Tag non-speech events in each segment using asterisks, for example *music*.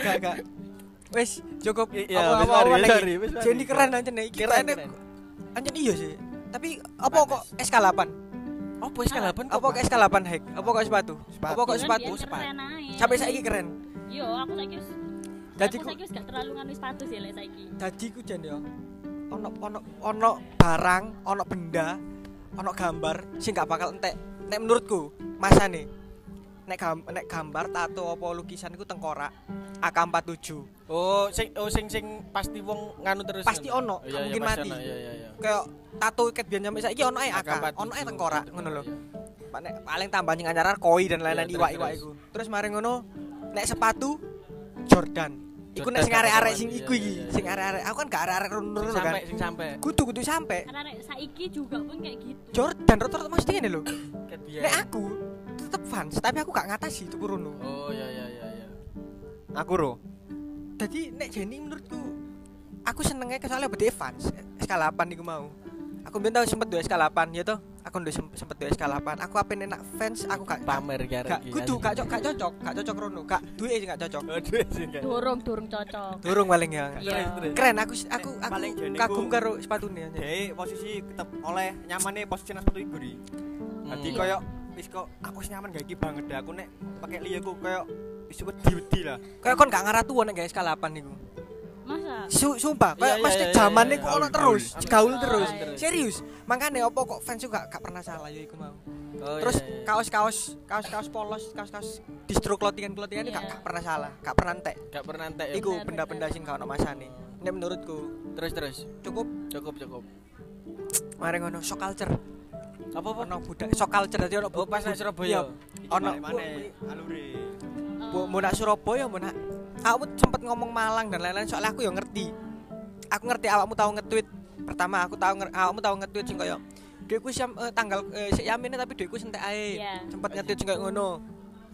gak gak. Wes cukup iya, mari, lagi. mari, wis mari. Jadi keren aja nih. Keren. Anjen iya sih. Tapi apa kok SK8? Apa SK8 Apa kok SK8 hack? Apa kok sepatu? Sepatu. Apa kok sepatu? keren ae. Sampai saiki keren. Yo, aku saiki wis Dadi aku ku- saiki wis gak terlalu nganu sepatu sih lek saiki. Dadi ku jan yo. Ono ono ono barang, ono benda, ono gambar sing gak bakal entek. Nek menurutku, masane nek gam, nek gambar tato apa lukisan iku tengkorak AK47. Oh, sing oh sing sing pasti wong nganu terus. Pasti ngono. ono, Iya, iya, mungkin pasti mati. Iya, iya, iya. Kayak tato ket biyen sampe saiki ono ae AK, AK47. ono ae tengkorak ngono lho. Iya. Pak, nek paling tambah nying anyar koi dan lain-lain Iya, iwak-iwak terus, iku. Terus mari ngono nek sepatu Jordan. Iku nek sing arek-arek sing iya, iku iki, iya, iya. sing arek-arek. Aku kan gak arek-arek Sing rono kan. sampai sing sampai. Kudu kudu sampe. Karena rek saiki juga pun kayak gitu. Jordan rata-rata mesti ngene lho. Ket biyen. Nek aku tetep fans, tapi aku gak ngatasi tuku rono. Oh, iya iya iya iya. Aku ro. Jadi nek Jenny menurutku aku senengnya ke soalnya bede fans SK8 iku mau. Aku biyen tau sempet duwe SK8 ya toh. Aku sem- sempet duwe SK8. Aku ape enak fans aku gak Pamer ki arek gak kudu gak cocok gak cocok, gak cocok rono. Gak duwe gak cocok. Gak. Durung durung cocok. Durung paling ya. Iya. Keren aku aku aku Paling Jenny kagum karo sepatune. Jadi posisi tetep oleh nyamannya posisi nang sepatu iku ri. Dadi Hmm. koyo wis kok aku nyaman gak iki banget deh aku nek pakai liya ku koyo wis wedi-wedi lah. Kayak kon gak ngarah tuwa nek SK8 niku. Masa? Su sumpah, Iya, kayak iya, mesti iya, zaman iya, niku iya. ono terus, gaul. Oh, terus. iya. Serius. Makanya opo kok fans juga gak pernah salah ya iku mau. Oh, Terus iya, iya. kaos-kaos kaos-kaos polos, kaos-kaos distro clothingan-clothingan ini gak, Iya. gak pernah salah, gak pernah entek. gak pernah entek ya. Iku benda-benda sing gak ono masane. Nek menurutku Terus terus. cukup Cukup cukup. mari ngono shock culture. Apa apa? Ono budaya shock culture dadi ono Oh, pas nang Surabaya. Iki Ono mana alure. Oh. mau nak Surabaya mau nak aku sempet ngomong Malang dan lain-lain soalnya aku yang ngerti aku ngerti awakmu tahu nge-tweet pertama aku tahu awakmu tahu nge-tweet sing koyo Dekku siam eh, tanggal eh, sik yamine tapi dekku sentek ae. Iya. Sempet nge-tweet sing koyo ngono.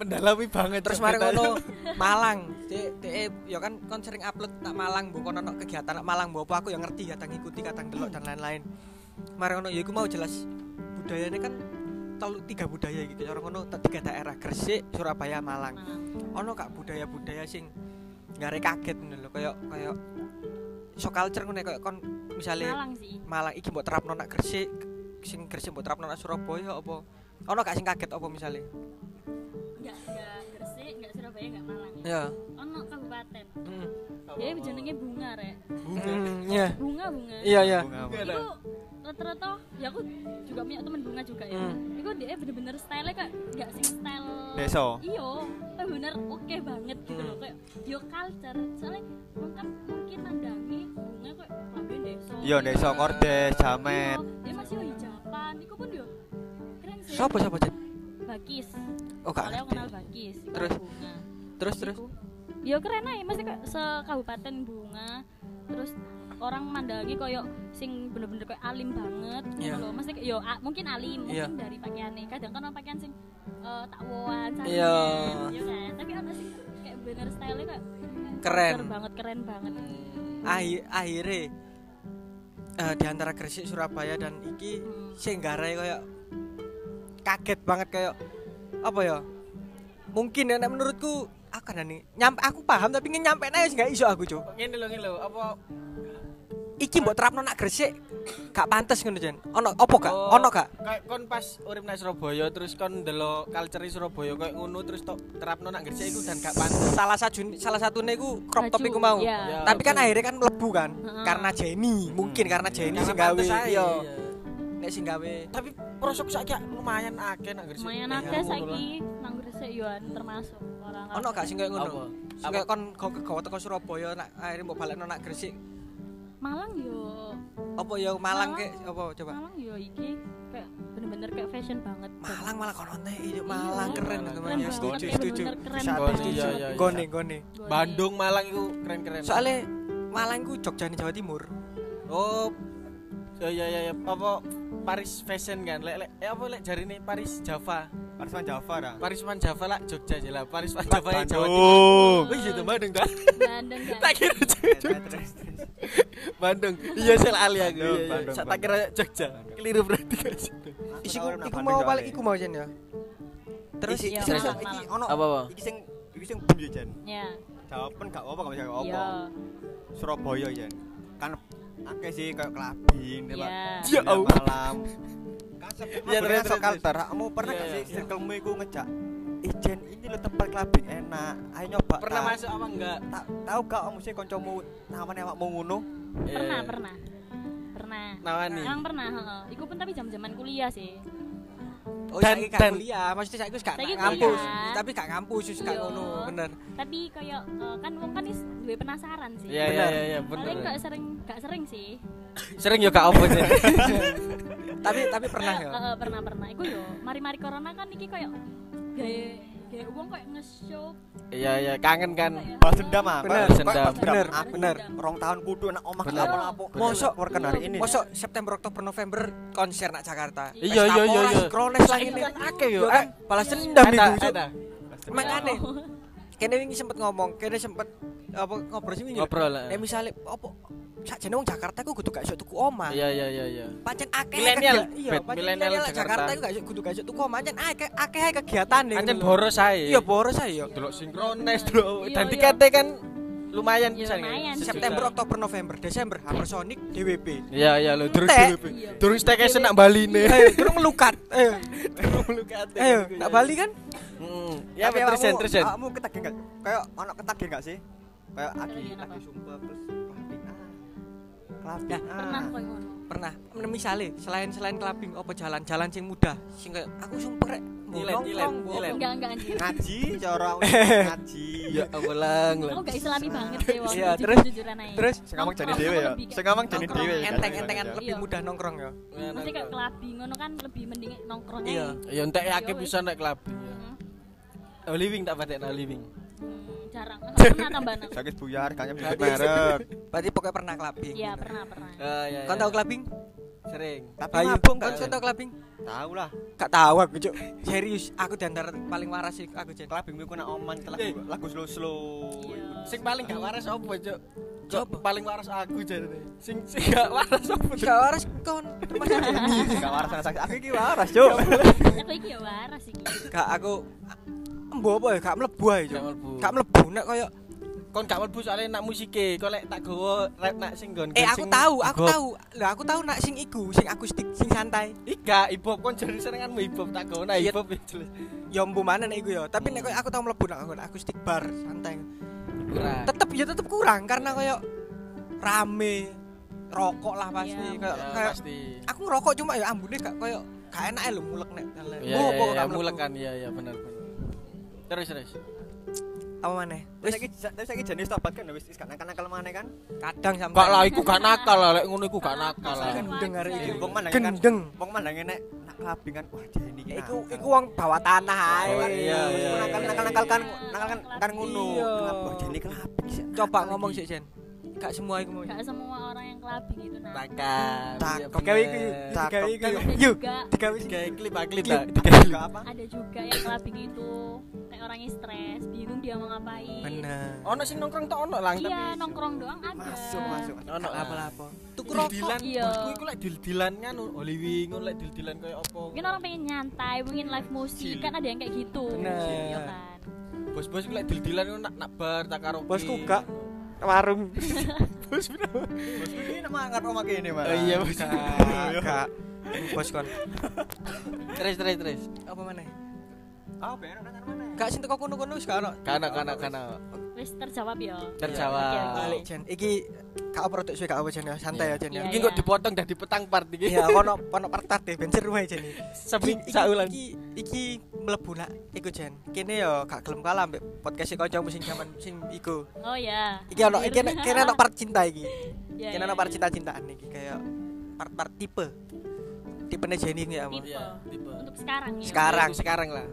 Mendalami banget. Terus mari ngono *laughs* Malang. Dek dek ya kan kon sering upload nak Malang bu kon ono kegiatan nak Malang bu apa aku yang ngerti kadang ngikuti kadang delok dan lain-lain. Mari ngono ya iku mau jelas budayanya kan telu tiga budaya gitu cara ngono tak tiga daerah Gresik, Surabaya, Malang. Nah, ono kak budaya-budaya sing ngare kaget ngono lho kaya kaya so culture ngono kaya kon misale Malang sih. Malang iki mbok terapno nak Gresik sing Gresik mbok terapno nak Surabaya apa ono gak sing kaget apa misale Enggak enggak Gresik, enggak Surabaya, enggak Malang. ya Ono kabupaten. hmm. Dia jenenge bunga rek. Hmm, ya Bunga bunga. iya iya Itu rata-rata ya aku juga punya temen bunga juga ya. Hmm. Itu dia bener-bener style kayak enggak sing style Deso. Iyo, bener oke banget gitu Hmm. loh kayak yo culture. Soalnya mungkin mungkin mandangi bunga kayak lambe deso. Iya, deso, kordes, jamet. Iya, Dia masih hijaban, iku pun yo keren sih. siapa siapa Jen Bakis. oh gak Soalnya aku kenal Bakis. Terus? bunga. terus terus. Yo keren aja, masih kayak sekabupaten bunga. Terus orang mandangi koyo sing bener-bener kayak alim banget Iya. ngono lho. Masih kayak yo a- mungkin alim, mungkin dari pakaiannya. Kadang kan ono pakaian sing eh, tak woan, Iya. Iya kan? Tapi ono sing kayak bener style kayak Keren. banget, keren banget. akhir akhirnya eh, di antara Gresik Surabaya dan iki Hmm. sing garai kaget banget kayak apa ya mungkin ya menurutku akan nih nyampe aku paham tapi ingin nyampe aja nggak iso aku cuk Ngene lho ngene lho, apa iki mbok terapno nak Gresik gak pantes ngono jen. Ono opo gak? Oh. ono gak? kayak kon pas urip nang Surabaya terus kon ndelok culture Surabaya kayak ngono terus tok terapno nang Gresik iku dan gak pantes. salah satu salah satunya iku crop top iku mau. iya. Ya, tapi kan akhirnya kan mlebu kan karena Jenny mungkin karena Jenny sing gawe. iya. iya. nek sing gawe. Tapi prosok saiki lumayan akeh nang Gresik. Lumayan Iya, akeh saiki nang Gresik yoan termasuk orang ono gak sing kayak ngono? Sing kayak kon kon kegawa teko Surabaya nak akhirnya mbok balekno nak Gresik Malang yo apa ya Malang Malang. kayak apa coba Malang yo iki kayak bener-bener kayak fashion banget. Malang malah kono teh iya Malang keren teman ya setuju setuju setuju Iya, iya, iya. gone gone Gone. Bandung, Malang iku keren-keren. soalnya Malang ku Jogja nih Jawa Timur oh ya ya ya, ya. apa Paris Fashion kan lek lek eh, apa lek jarine Paris Java Parisman Java dah. Paris Man Java lah Jogja aja lah Paris Man Java ya Jawa Timur Bandung. Wih, itu Bandung dah. Bandung kan. Tak kira Jogja. Bandung. Iya sel ali aku. Iya, iya. Tak kira Jogja. Keliru berarti kan. nak iku mau balik iku mau jen ya terus Iki Iya, iki ono Apa, apa? iki sing iki sing bum ya Jan. Ya. jawaban gak apa-apa gak bisa apa. Iya. Surabaya ya. Kan akeh sih kayak kelabing, Iya. Ya Allah. malam. Iya, ya terus, terus terus, kalter. Kamu pernah Iya, gak sih iya. circlemu iku ngejak Ijen ini lo tempat kelabing enak. Ayo nyoba. Pernah ta." masuk apa enggak? Tak tahu gak kamu sih kancamu namanya awakmu ngono? Pernah, Eh, pernah. Pernah. Nawani. Emang pernah, heeh. Iku pun tapi jam-jaman kuliah sih. Oh, Dan- saiki gak dan- kuliah, maksudnya wis gak ngampus, kuliah. tapi gak ngampus wis gak Iya. ngono, bener. Tapi kayak eh, kan wong kan is duwe penasaran sih. Iya iya Bener. iya iya bener. Paling gak sering gak sering sih. *coughs* Sering yo gak apa sih. *coughs* Tapi tapi pernah ya. Pernah pernah. Iku yo mari-mari corona kan iki kayak gawe kayak nge-show Iya iya kangen kan. Balas dendam ah. Bener, Kayak dendam. balas Bener, Aku bener. Rong tahun kudu nak omah Bener. lapor-lapor. Mosok worker hari ini. Mosok September, Oktober, November konser nak Jakarta. Iya, iya, iya, iya. Saiki ini. kan akeh yo. Kan balas dendam ada. Makane kene wingi sempet ngomong, kene sempet apa ngobrol sih. Ngobrol lah. Nek misale apa sakjane wong Jakarta ku kudu gak iso tuku omah. Iya iya iya iya. Pancen akeh Milenial, iya, pancen milenial Jakarta. Iku gak iso kudu gak iso tuku omah, pancen akeh akeh kegiatan nih. Ancen boros ae. Iya boros ae yo. Delok sinkrones delok Iya, dan iya. tiketnya kan lumayan Iya, bisa. Sejuta. September, Oktober, November, Desember, Hammer Sonic, DWP. Iya iya lho durung- Iya. durung staycation nak Bali nih. Terus melukat. Ayo, *laughs* Melukat. ayo, nak Bali kan? Hmm. Ya terus terus. Awakmu ketagih gak? Kayak ono ketagih gak sih? Kayak aki aki sumpah terus Kelabing ah. pernah koyo ngono. Pernah. Misale selain selain clubbing apa jalan-jalan sing mudah sing kayak aku sumpah rek mau Nyilet, nongkrong, nyilet, mau nyilet. Enggak enggak anjir. Ngaji cara *laughs* ngaji. Ya Allah lang. Aku gak islami banget sih wong. Iya, terus- jujuran aja. terus Sing ngomong jadi Nongkrong dhewe ya. Sing ngomong jadi nongkrong dhewe. enteng-entengan lebih mudah nongkrong ya. Mesti kayak kelabing ngono kan lebih mending nongkrong. Iya. Ya entek Ya akeh bisa nek clubbing ya. Hmm, Oh living tak patek nah living. Jarang. Pernah tambah anak. Sakit buyar kayaknya bisa merek. Berarti pokoknya pernah clubbing. Iya, pernah pernah. Ah ya. Kan tahu clubbing? sering. Tapi Ayo, mabuk kan tahu clubbing? Tahu lah. Gak tahu aku, Cuk. Serius, aku di antara paling waras sih aku, Jen. Kelabing iku nak oman ke Eh. lagu lagu slow slow. Iya. Sing paling gak waras opo, Cuk? Coba. paling waras aku jarene. Sing sing gak waras Cuk? Gak waras kon. Jenny. Gak waras anak sakit. Aku iki waras, Cuk. Aku iki ya waras iki. Gak aku Embo apa ya, gak mlebu ae, Cuk. Gak mlebu. Gak mlebu nek koyo Kon gak mlebu soalnya nak musike, kok lek tak gowo rap nak sing nggon. Eh aku tahu, aku tahu. Lah aku tahu nak sing iku, sing akustik, sing santai. Ika hip hop kon jare serenganmu hip hop tak gowo nah Iya. hip hop ya jelas. Ya mbu mana nek iku ya. Tapi nek koyo aku tahu mlebu nak nak akustik bar santai. Kurang. Tetep ya tetep kurang karena koyo rame rokok lah pasti Iya. kayak Ya, kayak pasti. aku ngerokok cuma ya ambune gak koyo gak enak lho mulek nek. Iya, Oh, iya, kok iya, gak mlebu. mulek kan. Iya, iya, benar benar. Terus terus. Apa maneh? Wis Wis saiki tapi saiki jenis tobat kan wis wis gak nakal-nakal maneh kan. kadang sampai Gak lah iku gak nakal lah, lek ngono iku gak nakal lah. gendeng hari iki. Wong mandangnya kan Gendeng. wong mandangnya nek nak kelabing kan wah dia ini Ya, Iku iku wong bawa tanah ae. Bawa- iya, iya, nakal iya. nakal nakal kan nakal kan kan ngono. Iya. Dia ini kelabing? Coba ngomong sih, Jen. Gak semua iku mau. Gak semua orang yang kelabing itu nah. Nakal. Tak, iya, Digawe iku, bener. digawe iku. Juga digawe klip ah, klip Klip. tak. Digawe apa? ada juga yang kelabing itu kayak orangnya stres, bingung dia mau ngapain. Bener. Ono sing nongkrong tok ono lang Iya, nongkrong doang ada. Masuk masuk. masuk. ono apa-apa. Tuku Dil-dilan, Iya. iku lek dil-dilan nganu Oliwi ngono lek dil-dilan koyo apa. Mungkin orang pengen nyantai, pengen live musik, kan ada yang kayak gitu. Bener. Iya kan. Bos-bos iku lek dil-dilan nak nak bar tak karaoke. Bosku gak warung. *laughs* Bos bro. Bosku ini nama angkat omah kene, Mas. Oh, iya, bos. Gak. Bos kon. Terus terus terus. Apa maneh? Ah, bener nang mana? Gak sing teko kono-kono wis gak ono. Kana kana kana. Wis terjawab ya. Terjawab. Balik Jen. Iki gak apa produk suwe gak apa Jen ya. Santai ya Jen ya. Iya, Iki kok dipotong dari petang part iki. Iya, kono kono partat deh ben seru ae Jen. *laughs* Iki- saulan. Iki iki mlebu nak iku Jen. Kene yo gak gelem kalah mbek podcast kancamu sing jaman sing iku. Oh ya. Iki ono iki ono- kene ono part cinta iki. *laughs* Ya, Kene ya, ono part ya. cinta-cintaan iki kayak part-part tipe. Jenny ya. Tipe. Iya, tipe. Untuk sekarang ya. Sekarang. sekarang lah.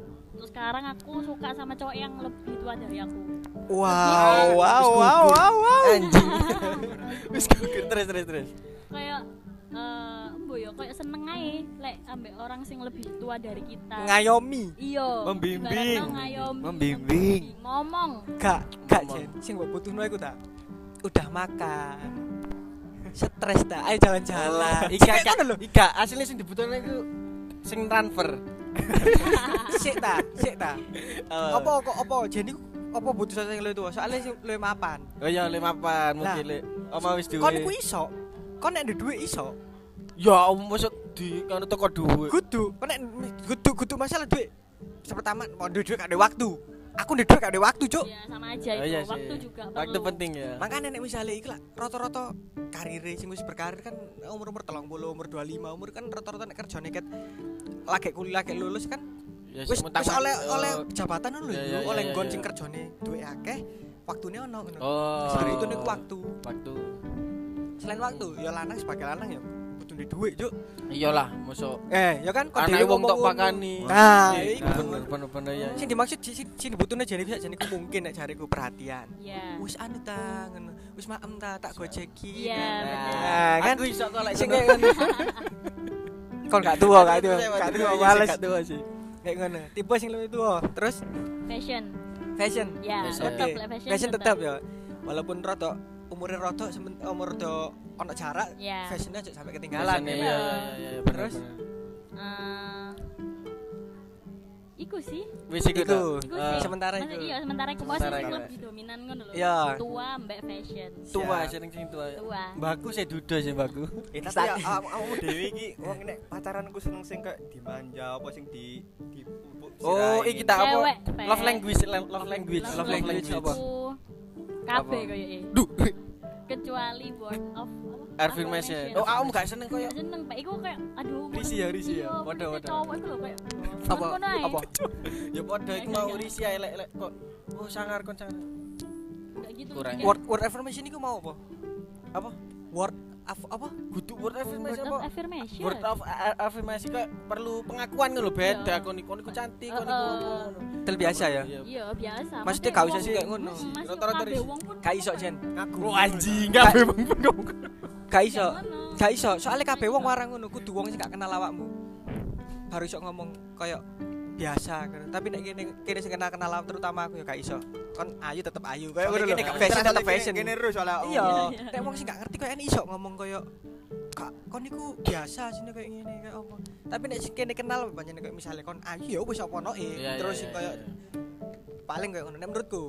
Untuk sekarang aku suka sama cowok yang lebih tua dari aku. Wow, wow, wow, wow, wow. Anjing. *laughs* Wis gugur terus terus terus. Kayak eh yo kayak seneng ae lek ambek orang sing lebih tua dari kita. Ngayomi. Iya. Membimbing. ngayomi. Membimbing. Ngomong. Gak, gak. Sing mbok butuhno iku ta. Udah makan. Stres ta. Ayo jalan-jalan. Ika ika aslinya sing dibutuhne iku sing transfer. *laughs* Sik ta, sik ta. Eh, Apa kok apa ku apa butuh sing luwih tuwa? Soale sing luwih mapan. Oh iya lemapan Lah. mungkin lek oma wis duwe. Kon ku iso. Kon nek dhuwit iso. Ya maksud di kono toko duwe. Kudu, kon nek kudu kudu masalah dhuwit. Pertama, mau dhuwit gak ada waktu. Aku ndek dhuwit gak ada waktu, Cuk. ya sama aja Oh itu iya sih. waktu juga Waktu perlu. penting ya. Makanya nek misalnya iki lah rata-rata karir sing wis berkarir kan umur-umur 30, umur 25, umur kan rata-rata nek kerjane ket lagi kuliah lagi lulus kan Ya wis wis oleh oh. oleh jabatan ngono Iya, iya, lho, oleh iya, nggon iya. sing kerjane duwe akeh, waktune ono ngono. Oh. Itu niku waktu. Waktu. Selain waktu, ya lanang sebagai lanang ya butuh duwe duit, Cuk. Iyalah, mosok Eh, ya kan anak dhewe wong tok pakani. Nah, Iya, nah, bener. bener-bener ya. Sing dimaksud sing sing dibutuhne jane bisa jane ku mungkin nek jariku perhatian. ya Wis anu ta ngono. Wis maem ta tak gojeki. Iya, bener. Nah, kan Aku iso kok lek sing. Kon gak tua, gak tua, gak tua, males. Gak tua sih. Kayak ngono. Tipe sing lebih tua. Terus fashion fashion. ya Fashion. tetap fashion, Fashion tetap ya. Walaupun rada umurnya semen- umur rada ono jarak, ya fashionnya aja sampai ketinggalan. Fashion, ya. Iya, iya, bener, Terus? Eh, iku sih Wis iku. Iku. iku sih sementara iku. iya sementara iku posisi iku. lebih dominan ngono lho Iya. tua mbak fashion tua Siap. sering sing tua. tua Mbakku saya duda sih mbakku. Eh tapi ya awak- awakmu dhewe iki *laughs* wong nek pacaranku seneng sing kayak dimanja apa sing di di pupuk Oh, iki tak apa? Love language, love language, Love language apa? kabeh koyo e Duh, kecuali word of apa affirmation. Oh, aku gak seneng koyo Gak seneng pak iku kayak aduh Risi ya, risi ya. iya, Waduh, kayak waduh. cowok iku lho kayak *laughs* Apa? Apa? *laughs* ya padha iku mau risi ae lek lek kok oh sangar kon sangar. Nggak gitu Kurang. kayak Word word affirmation iku mau apa? Apa? Word af- apa? Kudu word word affirmation of apa? affirmation Word of affirmation kok perlu pengakuan ngono beda Iya. kon iku kon iku cantik kon iku ngono. Tel biasa ya. Iya. iya biasa Maksudnya gak usah sih kayak ngono. Rata-rata wong Gak iso Jen. ngaku. Oh anjing gak ngomong. Gak iso. Gak iso. Soalnya kabeh wong warang ngono kudu wong sing gak kenal awakmu. Baru iso ngomong koyo biasa gitu. Tapi nek kene kene sing kenal kenal terutama aku ya gak iso. Kon ayu tetep ayu. Kayak ngono lho. Fashion tetep fashion. Kene terus soalnya Iya, Iya. nek wong sing gak ngerti koyo iso ngomong koyo Kak, kon niku biasa sini kayak ngene kayak apa. Tapi nek sing kene kenal banyak kayak misalnya kon ayu ya wis apa noe. Iya, iya, Terus iya, koyo paling kayak ngono nek menurutku.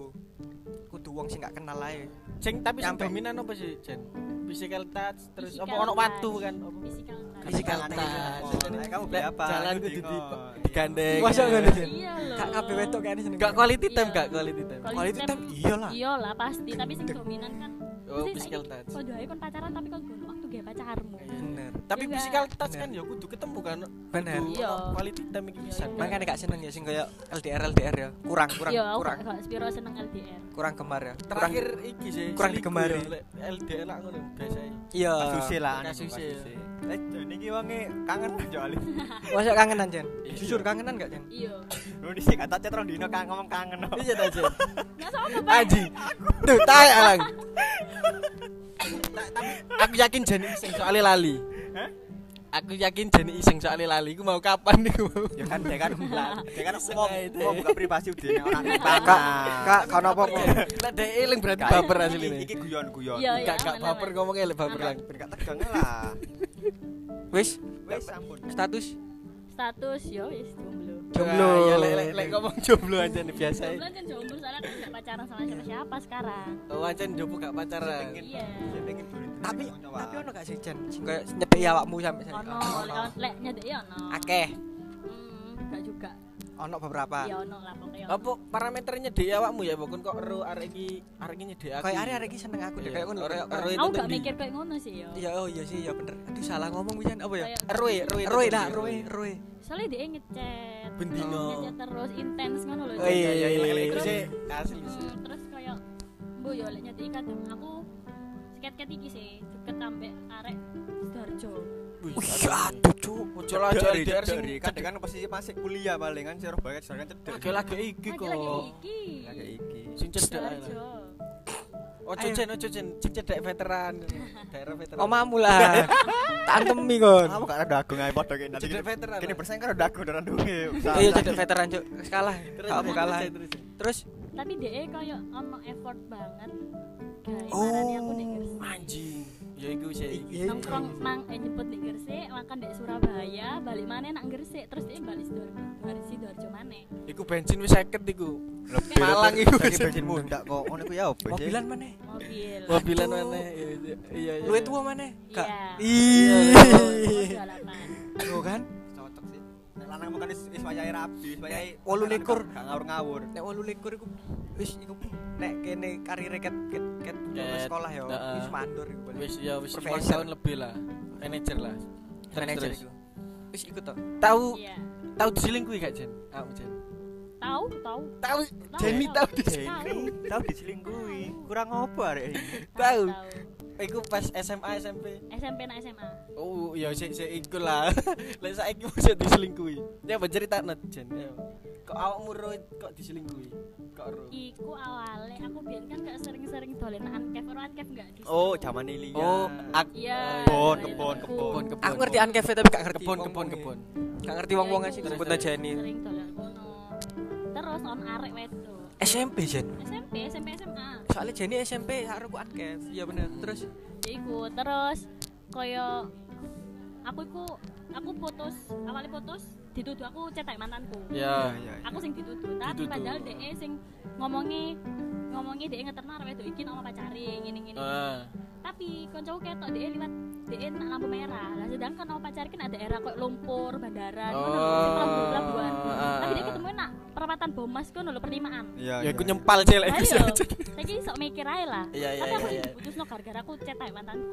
Kudu wong sing gak kenal ae. Sing tapi sing dominan apa sih, Jen? Physical touch terus apa ono watu kan? Physical Physical Tangan touch. iki ngomong. Ayo, kamu beli apa? Jalan kudu di- di digandeng. Masa ngono, iya lho Kak kabeh wedok kayaknya seneng. Gak quality time, Iya. gak quality time. Quality time iyalah. iyalah pasti tapi sing dominan kan Oh, physical touch. Padha ae kon pacaran tapi kon gono waktu gawe pacarmu. Bener. Tapi Iya, physical touch kan ya kudu ketemu kan. Bener. Iya. Quality time iki bisa. Iya. Makanya gak seneng ya sing kayak LDR LDR ya. Kurang kurang Iya, aku kurang gak gak spiro seneng LDR. kurang gemar ya. Terakhir iki sih. kurang digemari. ya, LDR lah ngono biasa. iya. Kasusnya lah. Eh, Jon iki wonge kangen soalnya. *laughs* Masa kangenan Jen? Iya. Jujur kangenan gak Jen? Iya. Lu di sini kata cetron dino kan ngomong kangen. Iya ta, Jen. *laughs* Aji. Tuh, tai alang. *laughs* Aku yakin Jen iseng soalnya lali. Hah? Aku yakin Jen iseng soalnya lali. Iku mau kapan niku mau? Ya kan dia kan *laughs* dia kan mau mau buka privasi udah orang Kak, kak, kau apa Lek dhek eling berarti baper asline. Iki guyon-guyon. Iya, iya. Gak gak baper aman. ngomong elek baper lang. Ben gak tegang lah. Wis, ampun. status Status yo wis jomblo. Jomblo. Ngomong jomblo aja nih biasa. Jomblo kan jomblo soalnya kan gak pacaran sama siapa-siapa sekarang. Oh, ancen jomblo gak pacaran. Iya. Tapi tapi ono gak sih Jen? Sing koyo nyedeki awakmu sampe Ono lek- lek nyedek ya ono. Akeh, Hmm, gak juga. Ono beberapa. Ya ono lah pokoknya. Apa parameternya dhek awakmu ya, Bokon kok ero arek iki arek iki nyedek aku. Kayak hari-hari iki seneng aku deh Iya. kayak ngono. Ero- ero Aku gak mikir kayak ngono sih yo. Iya, oh iya sih, iya bener. Aduh salah ngomong Jen, apa ya? Roy, Roy. Roy lah, Roy, Roy. Soalnya dia ngechat. Bendino. Ngechat terus intens ngono lho. Oh, iya, iya, iya, iya. Iku sih asli sih. Hmm, terus kayak bu yo lek nyedeki kadang aku sket-sket iki sih deket ambek arek Sidoarjo. Wih, aduh cuk. Ojo lah aja LDR sing kan dia kan posisi masih kuliah paling kan Surabaya sedangkan cedek. lagi-lagi iki kok. Lagi-lagi iki. Lagi iki. Sing cedek ae. Ojo. Jen, ojo Jen, cek cedek veteran. Daerah veteran. Omamu lah. *laughs* Tak antemi kon. Kamu gak ada aku ngai padha kene. Cedek veteran. Kene bersaing kan ada aku dengan duwe. Iya cedek veteran cuk. Kalah. Terus, Kamu kalah. terus, Tapi dia kayak ono effort banget. Oh. Anjing. Ya iku sih. Iya. Nongkrong mang eh, nyebut nek Gresik, makan di Surabaya, balik mana nak Gresik, terus dia balik Sidoarjo, balik Sidoarjo mana? Iku bensin wis 50 iku. Malang iku bensin mundak kok. Ngono iku ya opo, mobilan mana mobil Mobilan mana? Iya iya iya. luwe tua mana Iya. ih Lo kan Cocok sih. Nek lanang bukan wis wis wayahe rabi, wis wayahe Wolu likur. Gak ngawur-ngawur. nek wolu likur iku wis iku nek kene karire ket ket ket sekolah ya wis mandor iku Wis ya wis 10 Profesor. tahun lebih lah. Manajer lah. Manajer iku wis ikut to Tahu iya tahu diselingkuhi gak Jen? Aku Jen. tahu tahu Tahu Tahu, Jenny tahu. diselingkuhi. Tahu. Tahu diselingkuhi. Kurang opo arek? Tahu. Iku pas SMA SMP. SMP nak SMA Oh, ya sik sik iku lah. *laughs* Lah saiki mesti diselingkuhi. Ya apa cerita net Jen? Ya. Kok awakmu ro kok diselingkuhi? Kok ro? iku awalnya aku biar kan gak sering-sering dolen ankef orang ankef gak di Oh, zaman Ilia. Oh, ak Iya. Kebon, iya, kebon, kebon kebon. aku ngerti ankef tapi gak ngerti kebon kebon kebon. gak ngerti wong-wong Iya, sing iku. sebutna Jenny sering kono terus on arek wedo SMP Jen SMP SMP SMA soalnya Jenny SMP aku ankef iya bener terus ya iku terus koyo aku iku aku putus awalnya putus dituduh aku cetak mantanku Ya. iya. aku sing dituduh tapi Dituduh. padahal DE sing ngomongi ngomongi DE ngeterno arek wedok iki nama pacare ngene-ngene Ah. tapi koncoku ketok DE liwat DE nak lampu merah lah sedangkan nama pacare kan ada daerah kok lumpur bandara ngono lho, sing pelabuhan ah, tapi dia ah. ketemu nak perempatan Bomas kono lho perlimaan Iya. Ya aku iya. nyempal iku sih. saiki sok mikir ae lah. Iya, iya, Tapi aku iya, iya. diputusno gara-gara aku cetak mantanku.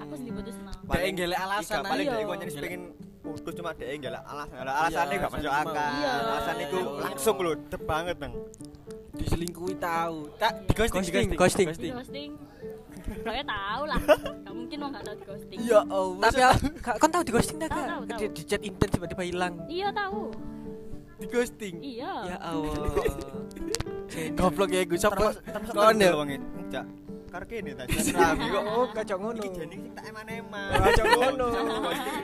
Aku sing diputusno. Paling gelek alasan Iya, paling aja. dhek nyari pengen putus cuma dhek enggak alasan. Ada alasannya Iya, gak masuk akal. Iya. Alasan itu Iya. langsung lho, dep banget, Bang. diselingkuhi tahu. Tak di ghosting Ghosting, ghosting. Kayaknya tahu lah. Gak mungkin wong gak tahu di ghosting. Ya Allah. tapi kan tahu di ghosting Tahu, kak di chat intens tiba-tiba hilang Iya tahu. Di ghosting. Iya. ya *laughs* Allah Goblok ya gue sapa? Termasuk Kon ya. wong itu. Enggak. Karo kene ta. Rami kok oh kacau ngono Iki jane sing tak eman-eman. Kacau ngono.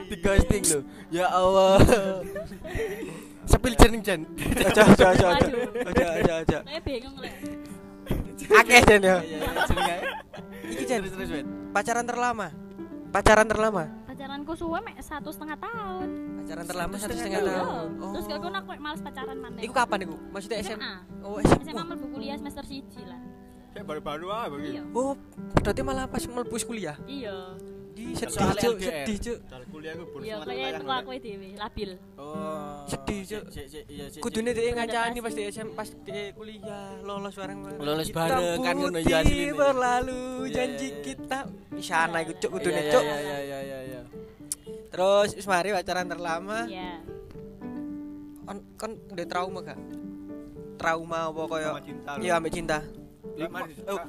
Di ghosting lo. Ya Allah. Sepil jeneng Jen. aja aja aja aja aja aja aja Kayak bingung lek. akeh Jen ya Iya, iya, jeneng ae. iki Ben. pacaran terlama pacaran terlama Pacaranku suwe mek satu setengah tahun. pacaran terlama Satu satu setengah setengah tahun Terus gak aku mek males pacaran maneh. Iku kapan iku? Maksudnya SM? SMA. Oh, SMA SMA. mlebu kuliah semester 1 lah. Kayak baru-baru ah begini. Iya. Oh, berarti malah pas mlebu kuliah. Iya. Di sedih, Soalnya Cuk, sedih, Cuk. Dari kuliah gue bonus Iya, teko Bang. aku dhewe labil. Oh. Sedih, Cuk. Iya. Kudune dhek ngancani pas di SM pas di kuliah lolos bareng. Lolos bareng kan ngono ya asline. berlalu Iya, janji iya, iya. kita isana iku Cuk kudune, Iya, Cuk. Iya iya iya iya iya. Terus wis mari pacaran terlama. Iya. Kon kon udah trauma gak? Trauma apa koyo Sama cinta. Iya, ambek cinta. Oh,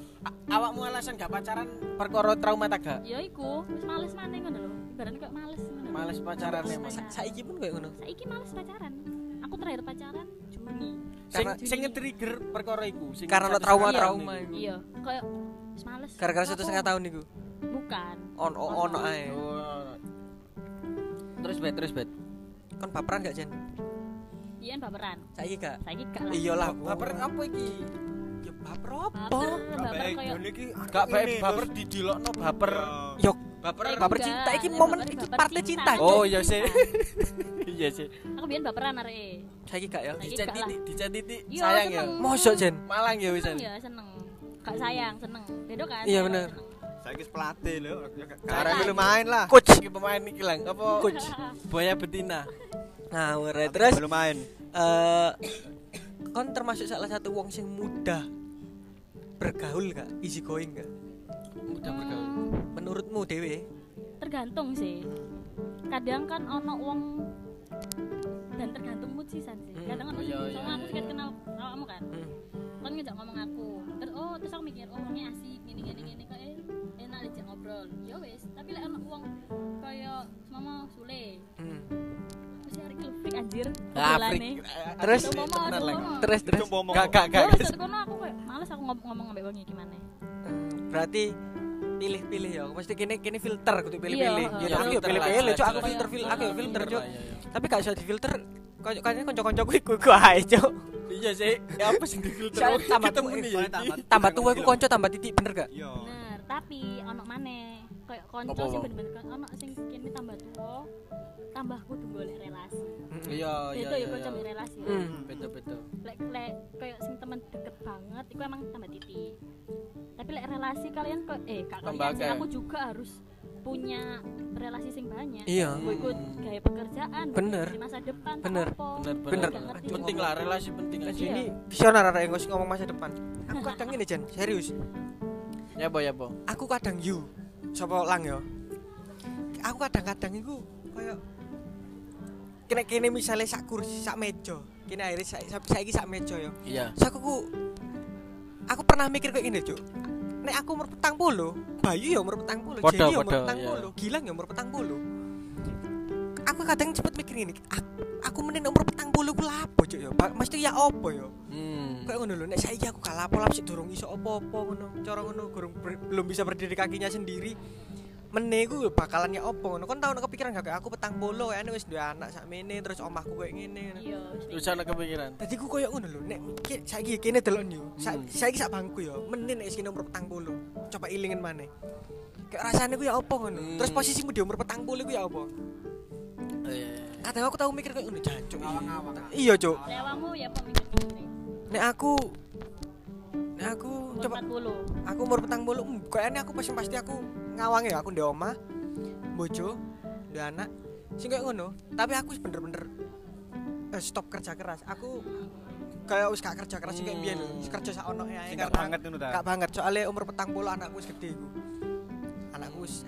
awakmu alasan gak pacaran perkara trauma tak gak? Ya iku, wis males maneh ngono lho. Ibaratnya kok males ngono. Males pacaran pacaran. Saiki pun koyo ngono. Saiki males pacaran. Aku terakhir pacaran Juni. Sing Karena- sing nge-trigger perkara iku, sing Karena trauma-trauma iku. Iya, kayak wis males. Gara-gara satu setengah tahun iku. Bukan. On ono ae. Oh. Terus bet, terus bet. Kon baperan gak, Jen? Iya baperan. Saiki gak? Saiki gak lah. Iya lah. Baper apa iki? Ya baper apa? Baper, baper iki Gak baik baper didilokno baper. Yok, Baper. Baik. baper Enggak, cinta iki momen baper- iki baper partai cinta. Oh iya sih. *laughs* Iya sih. Aku biyen baperan arek. Saiki gak ya? Dicet titik, dicet titik. Iya, Sayang ya. Mosok, Jen? Malang ya wisan. Seneng ya, seneng. Gak sayang, seneng. Beda kan? Iya, bener. Saiki pelatih lho. Dulu main lah. Coach. Iki pemain iki lang apa? Coach. *laughs* Buaya betina. Nah, ora terus Belum main. eh kon termasuk salah satu wong sing mudah bergaul gak? Easy going gak? Mudah bergaul. Menurutmu dewe? tergantung sih kadang kan ono wong dan tergantung mood sih San sih Hmm. kadang ono Oh, iya, iya, soalnya aku iya, sih iya. kenal awakmu kan Hmm. kan ngejak ngomong aku terus oh terus aku mikir oh orangnya asik gini gini gini kok eh, enak dijak ngobrol ya wes tapi lek ono wong kaya mama Sule Hmm. Anjir Ah. Terus? Terus terus. Ngomong. Gak gak Ya gak. kono aku kayak males aku ngomong ngomong ambek wong iki gimana Hmm, Berarti pilih-pilih ya. Mesti kini kini filter kudu pilih-pilih. Iya, Ya iya, aku yo filter pilih-pilih, lah, Cuk. Aku filter fil aku yo filter, Cuk. Iya, iya. Tapi gak usah difilter. Kok kayaknya kanca-kancaku iku iku ae, Cuk. Iya sih. Ya apa sih di filter? Soalnya tambah tua- ya. Tambah- tua iku kanca tambah titik bener gak? Iya. bener tapi ono maneh kayak konco sing apa? bener-bener kan ono sing kene tambah tua tambah kudu golek relasi Iya, iya. itu ya iya, konco iya. relasi Hmm. Betul betul. lek lek iku emang tambah titik tapi lek relasi kalian kok eh kak kalian sih aku juga harus punya relasi sing banyak Iya. Mbok ikut gaya pekerjaan Bener. di masa depan Bener. apa. bener Bener. bener penting lah relasi penting Iya. ini visioner engko sing ngomong masa depan aku kadang ini Jan serius ya apa ya apa aku kadang you sapa lang yo aku kadang-kadang iku koyo kene kene misalnya sak kursi sak meja kene akhirnya sa- sa- saiki sak meja yo iya. So aku ku aku pernah mikir kayak gini cuk. Nek aku umur petang puluh Bayu ya umur petang puluh Jenny ya umur petang iya. puluh Gilang ya umur petang puluh aku kadang cepet mikir gini aku, aku mending umur petang puluh ku lapo cuk ya mesti ya opo yo hmm. kayak ngono lho nek saiki aku gak lapo lah sik durung iso apa-apa ngono cara ngono ber- belum bisa berdiri kakinya sendiri meneh ku bakalan ya opo ngono kon tau nek kepikiran gak kayak aku petang puluh kayaknya wis duwe anak sakmene terus omahku kayak ngene ngono. iya wis terus ana kepikiran Dadi ku koyo ngono lho, nek ki- saiki kene delok yo. Hmm. saiki sak bangku yo, meneh nek isine umur 40. Coba ilingin maneh. Kayak rasane ku ya apa ngono. Hmm. Terus posisimu di umur 40 ku ya apa? Iya Kadang aku tau mikir kayak ngono, jancuk. Iya, Cuk. lewamu ya pemikir Nek aku nek aku umur coba 40 aku umur 40, hmm, kayaknya aku pasti pasti aku ngawangi ya, aku ndek omah, bojo, ndek anak. Sing kayak ngono, tapi aku wis bener-bener eh, stop kerja keras. Aku kayak wis gak kerja keras sing kayak biyen. Wis kerja sak ono ae Sing gak banget ngono ta. Gak banget soalnya umur petang puluh anakku wis gede iku. Anakku wis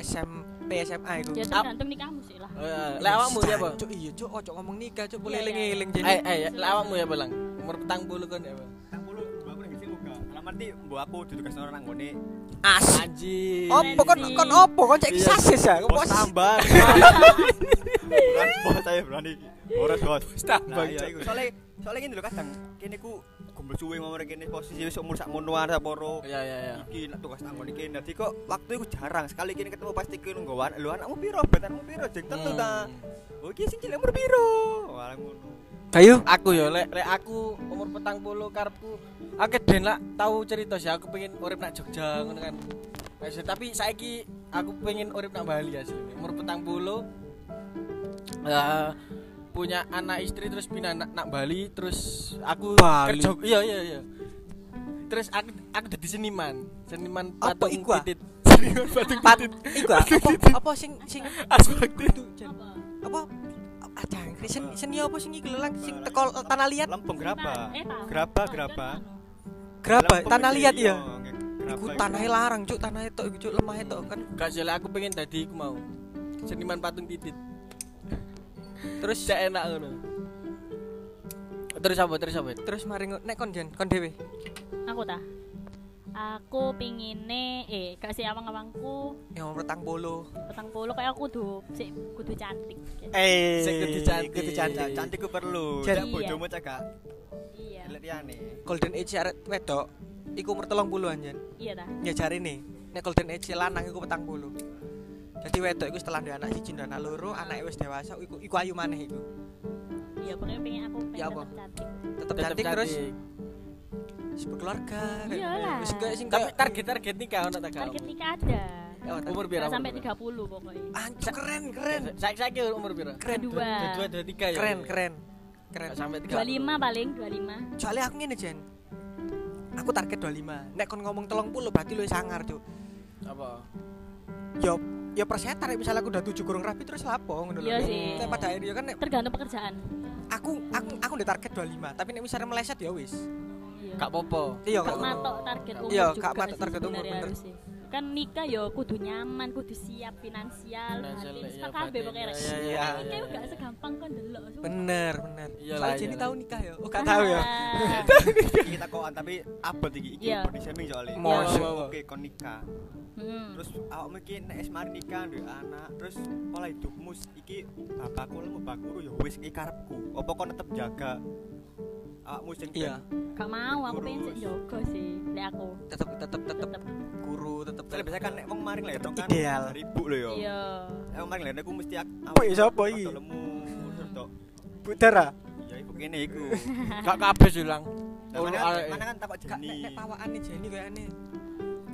SMP SMA iku. ya tergantung nikahmu sih lah Oh, iya. lek awakmu ya apa Cuk iya cuk ojo ngomong nikah cuk Iya, boleh iya, eling-eling iya. jadi. eh eh lek awakmu ya belang umur petang puluh kan ya puluh mbok aku ning muga. Lah mati mbok aku ditugas orang nang ngene. As. anjir Opo kon kon opo kon cek Iya. sasis ya. Bos tambah. *laughs* Bukan bos saya berani. Ora bos. tambah, iya. Soale soale ngene lho kadang kene ku suwe ngomong kene posisi wis umur sak monoan saporo. iya iya iya Iki nak tugas ngene kene. Dadi kok waktu iku jarang sekali kene ketemu pasti kene nggo lho anakmu piro, betanmu piro, jeng tentu ta. Hmm. Oh iki sing cilik umur piro? Wah ngono. Kayu. aku ya lek lek aku umur petang puluh karepku akeh den lah tahu cerita sih aku pengen urip nak Jogja ngono kan Wes, tapi saiki aku pengen urip nak Bali asli umur petang puluh ya punya anak istri terus pindah nak, nak Bali terus aku Bali? kerja iya iya iya terus aku aku jadi seniman seniman Apa patung iku, ah? titit *laughs* seniman patung Pat titit iku ah, apa apa sing sing *laughs* sing kudu jan. apa Apa ah sen sen yo apa sing iki lho lang sing teko tanah liat Lempeng geraba. Geraba, geraba. geraba tanah liat iya, ya. Iku iku. tanahnya larang cuk tanah itu iku cuk lemah itu kan. gak lek aku pengen tadi aku mau seniman patung titit Terus cek enak ngono terus apa terus apa terus mari nek kon jan kon dhewe. aku ta aku pingine eh gak sih awang-awangku Yang umur petang puluh. petang puluh kayak aku kudu sik kudu cantik Eh, Sing kudu cantik. kudu cantik. Cantik ku perlu. Jan- Cak bojomu cak gak iya liyane. Golden age arek wedok iku umur 30-an jan. iya ta Ya jarine nek golden age lanang iku petang puluh. Jadi wedok iku setelah duwe anak siji dan anak loro, anake wis dewasa iku iku ayu maneh iku. iya pokoknya pengen aku pengen Ya apa? tetep cantik Tetep cantik. Terus berkeluarga Iyalah. wis kayak sing target target nikah ono tak target nikah ada. Oh, umur Nggak sampai umur 30 pokoknya Anjir, keren keren. Saya saya umur pira keren. Kedua. dua. Dua tiga ya? Keren keren. Keren. Sampai tiga 25 paling 25 soalnya aku ngene jen. Aku target 25 nek kon ngomong 30 berarti lu sangar cuk. Apa? Yo ya persetan misalnya aku udah tujuh kurang rapi terus lapo ngono lho. Iya sih. Pada akhirnya kan tergantung pekerjaan. Aku aku aku udah target 25 tapi nek misalnya meleset ya wis. Iya. Gak popo iya gak kok matok target umur Iya, juga gak matok sih target umur, bener. Kan nikah ya kudu nyaman kudu siap finansial Finansial, iya, kabeh Iya, iya, Nikah iya. gak segampang kan delok sumpah. bener bener soalnya Jenny iyalah. tahu nikah ya oh gak tahu ya *laughs* kita koan tapi abot iki iki Iya. body shaming soalnya. Iya, Oke kon nikah. Hmm. Terus awakmu iki nek wis mari nikah duwe anak, terus pola hidupmu iki bapakku lan bapakku ya wis iki karepku. Apa kon tetep jaga awakmu sing iya gak mau aku pengen sik jogo sih lek aku tetep tetep tetep tetep guru tetep Soalnya biasanya kan nek wong maring lahir kan Ideal. ribu lho yo. iya Nek maring lahir aku mesti Apa ya, siapa iki? Budara Ya iku kene iku. gak kabeh sih lang Lah, Ulu Mana kan takok jeni. nek pawakane Jenny kayaknya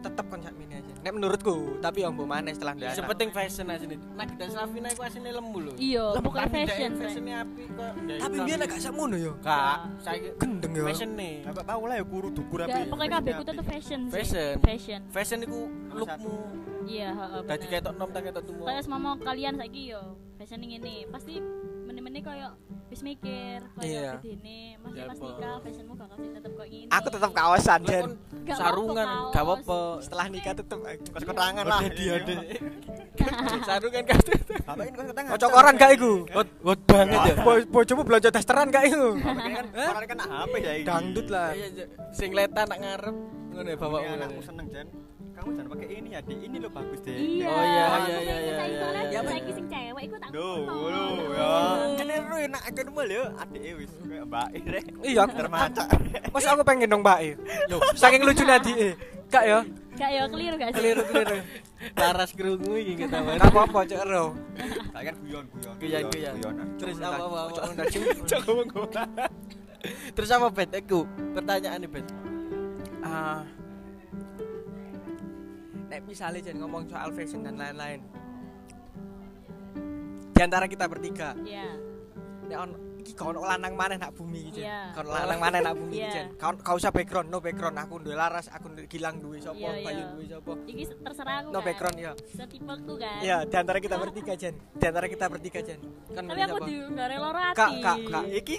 tetep konsep ini aja nek menurutku tapi yang mbok maneh setelah ndek anak. Sepenting fashion aja nih. Nagita Slavina iku asline lemu lho. Iya, Tapi ndek fashion. Fashionnya api kok. tapi iklan. biar agak sakmono yo Kak, saiki gendeng yo fashion nih. Bapak Paula ya guru dukur Gak, api. pokoknya kabeh ku tetep fashion sih. Fashion. Fashion. Fashion iku lookmu. Iya, heeh. Dadi ketok nom tak ketok tumu. Kayak semama kalian saiki yo fashion ini ini pasti meneh-meneh koyo wis mikir Iya. koyo gedene masih Ya, pas apa? nikah fashionmu bakal sih tetep koyo gini. aku tetep kaosan kon Gak sarungan gak apa-apa. setelah nikah tetep Kos ketangan lah. dia deh. *laughs* Sarungan kabeh. Bapak ini kos ketangan. kocok koran gak iku Hot banget ya. Bo- bojomu belanja dasteran gak iku ini kan kan HP ya ini. dangdut lah Iya, sing letan nak ngarep ngono ya Ini bapakmu. anakmu seneng Jan. Kamu jangan pakai ini ya, Di. Ini lo bagus deh. Iya. Oh, iya, aku iya, iya, iya, soalnya iya, iya. saiki sing cewek iku tak Duh, ngono. lu ya. Kan eru enak aja dulu ya. Adik wis kayak Mbak Ire. iya aku Termaca. Mas aku pengen dong mbak Yo, saking lucu nanti eh. Kak yo, Gak yo keliru gak sih? keliru keliru. Laras krungu iki kita Gak apa-apa cok ero. Kalian guyon-guyon. Guyon, guyon. guyonan. Terus apa apa apa. Cok ndajing. Cok ngomong Terus apa bet? Aku pertanyaan nih bet. Ah. Nek misalnya jangan ngomong soal fashion dan lain-lain. Di antara kita bertiga, Iya. nek on iki kau ono lanang maneh nak bumi iki. Iya. Kau lanang maneh nak bumi Iya. iki. Kau kau usah background, no background. Aku duwe laras, aku duwe gilang duwe Iya, iya. Bayu duwe sapa. Iki terserah aku. No kan. background ya. Setipeku kan. Iya, di antara kita bertiga, Jen. Di antara kita bertiga, Jen. Kan Tapi aku di gak rela ora Kak, hati. kak, kak. Iki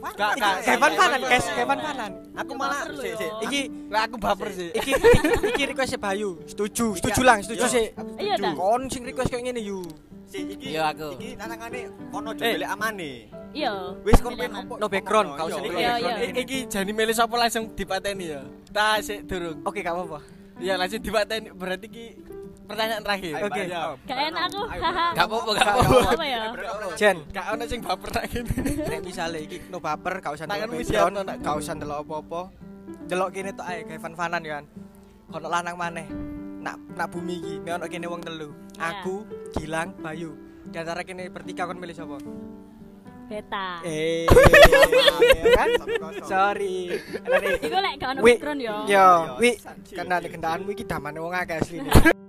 Kak, kak, Fanan, kak, guys, kak. Fanan. aku malah lho sik ya. Iki Lah aku baper sih. iki iki, request Bayu. Setuju, setuju lang, setuju Iya. sih. Iya dah. Kon sing request kayak ngene yu. Sik iki. Iya, aku. Iki lanangane kono Eh. jebele amane. Iya. Wis kon? No background, kau iya, sendiri. Iya, iya. Iki jani milih sapa langsung dipateni ya. Ta sik durung. Oke, gak apa-apa. Iya langsung dipateni berarti ki pertanyaan terakhir. Oke. Mbak, Gak enak aku. Gak apa-apa, gak apa-apa. Apa ya? Jen, Gak ono sing baper tak gini. nek misale iki no baper, gak usah ndelok background, gak usah ndelok apa-apa. Delok kene tok ae kayak fan-fanan ya kan. Kono lanang maneh. Nak nak bumi iki, nek ono kene wong telu. Iya. Aku, Gilang, Bayu. Di antara kene bertiga kon milih sapa? Beta. Eh, *laughs* ya kan? Sorry. Iku lek gak ono background yo. Yo, wi, di kendaraanmu iki damane wong akeh asline. *laughs*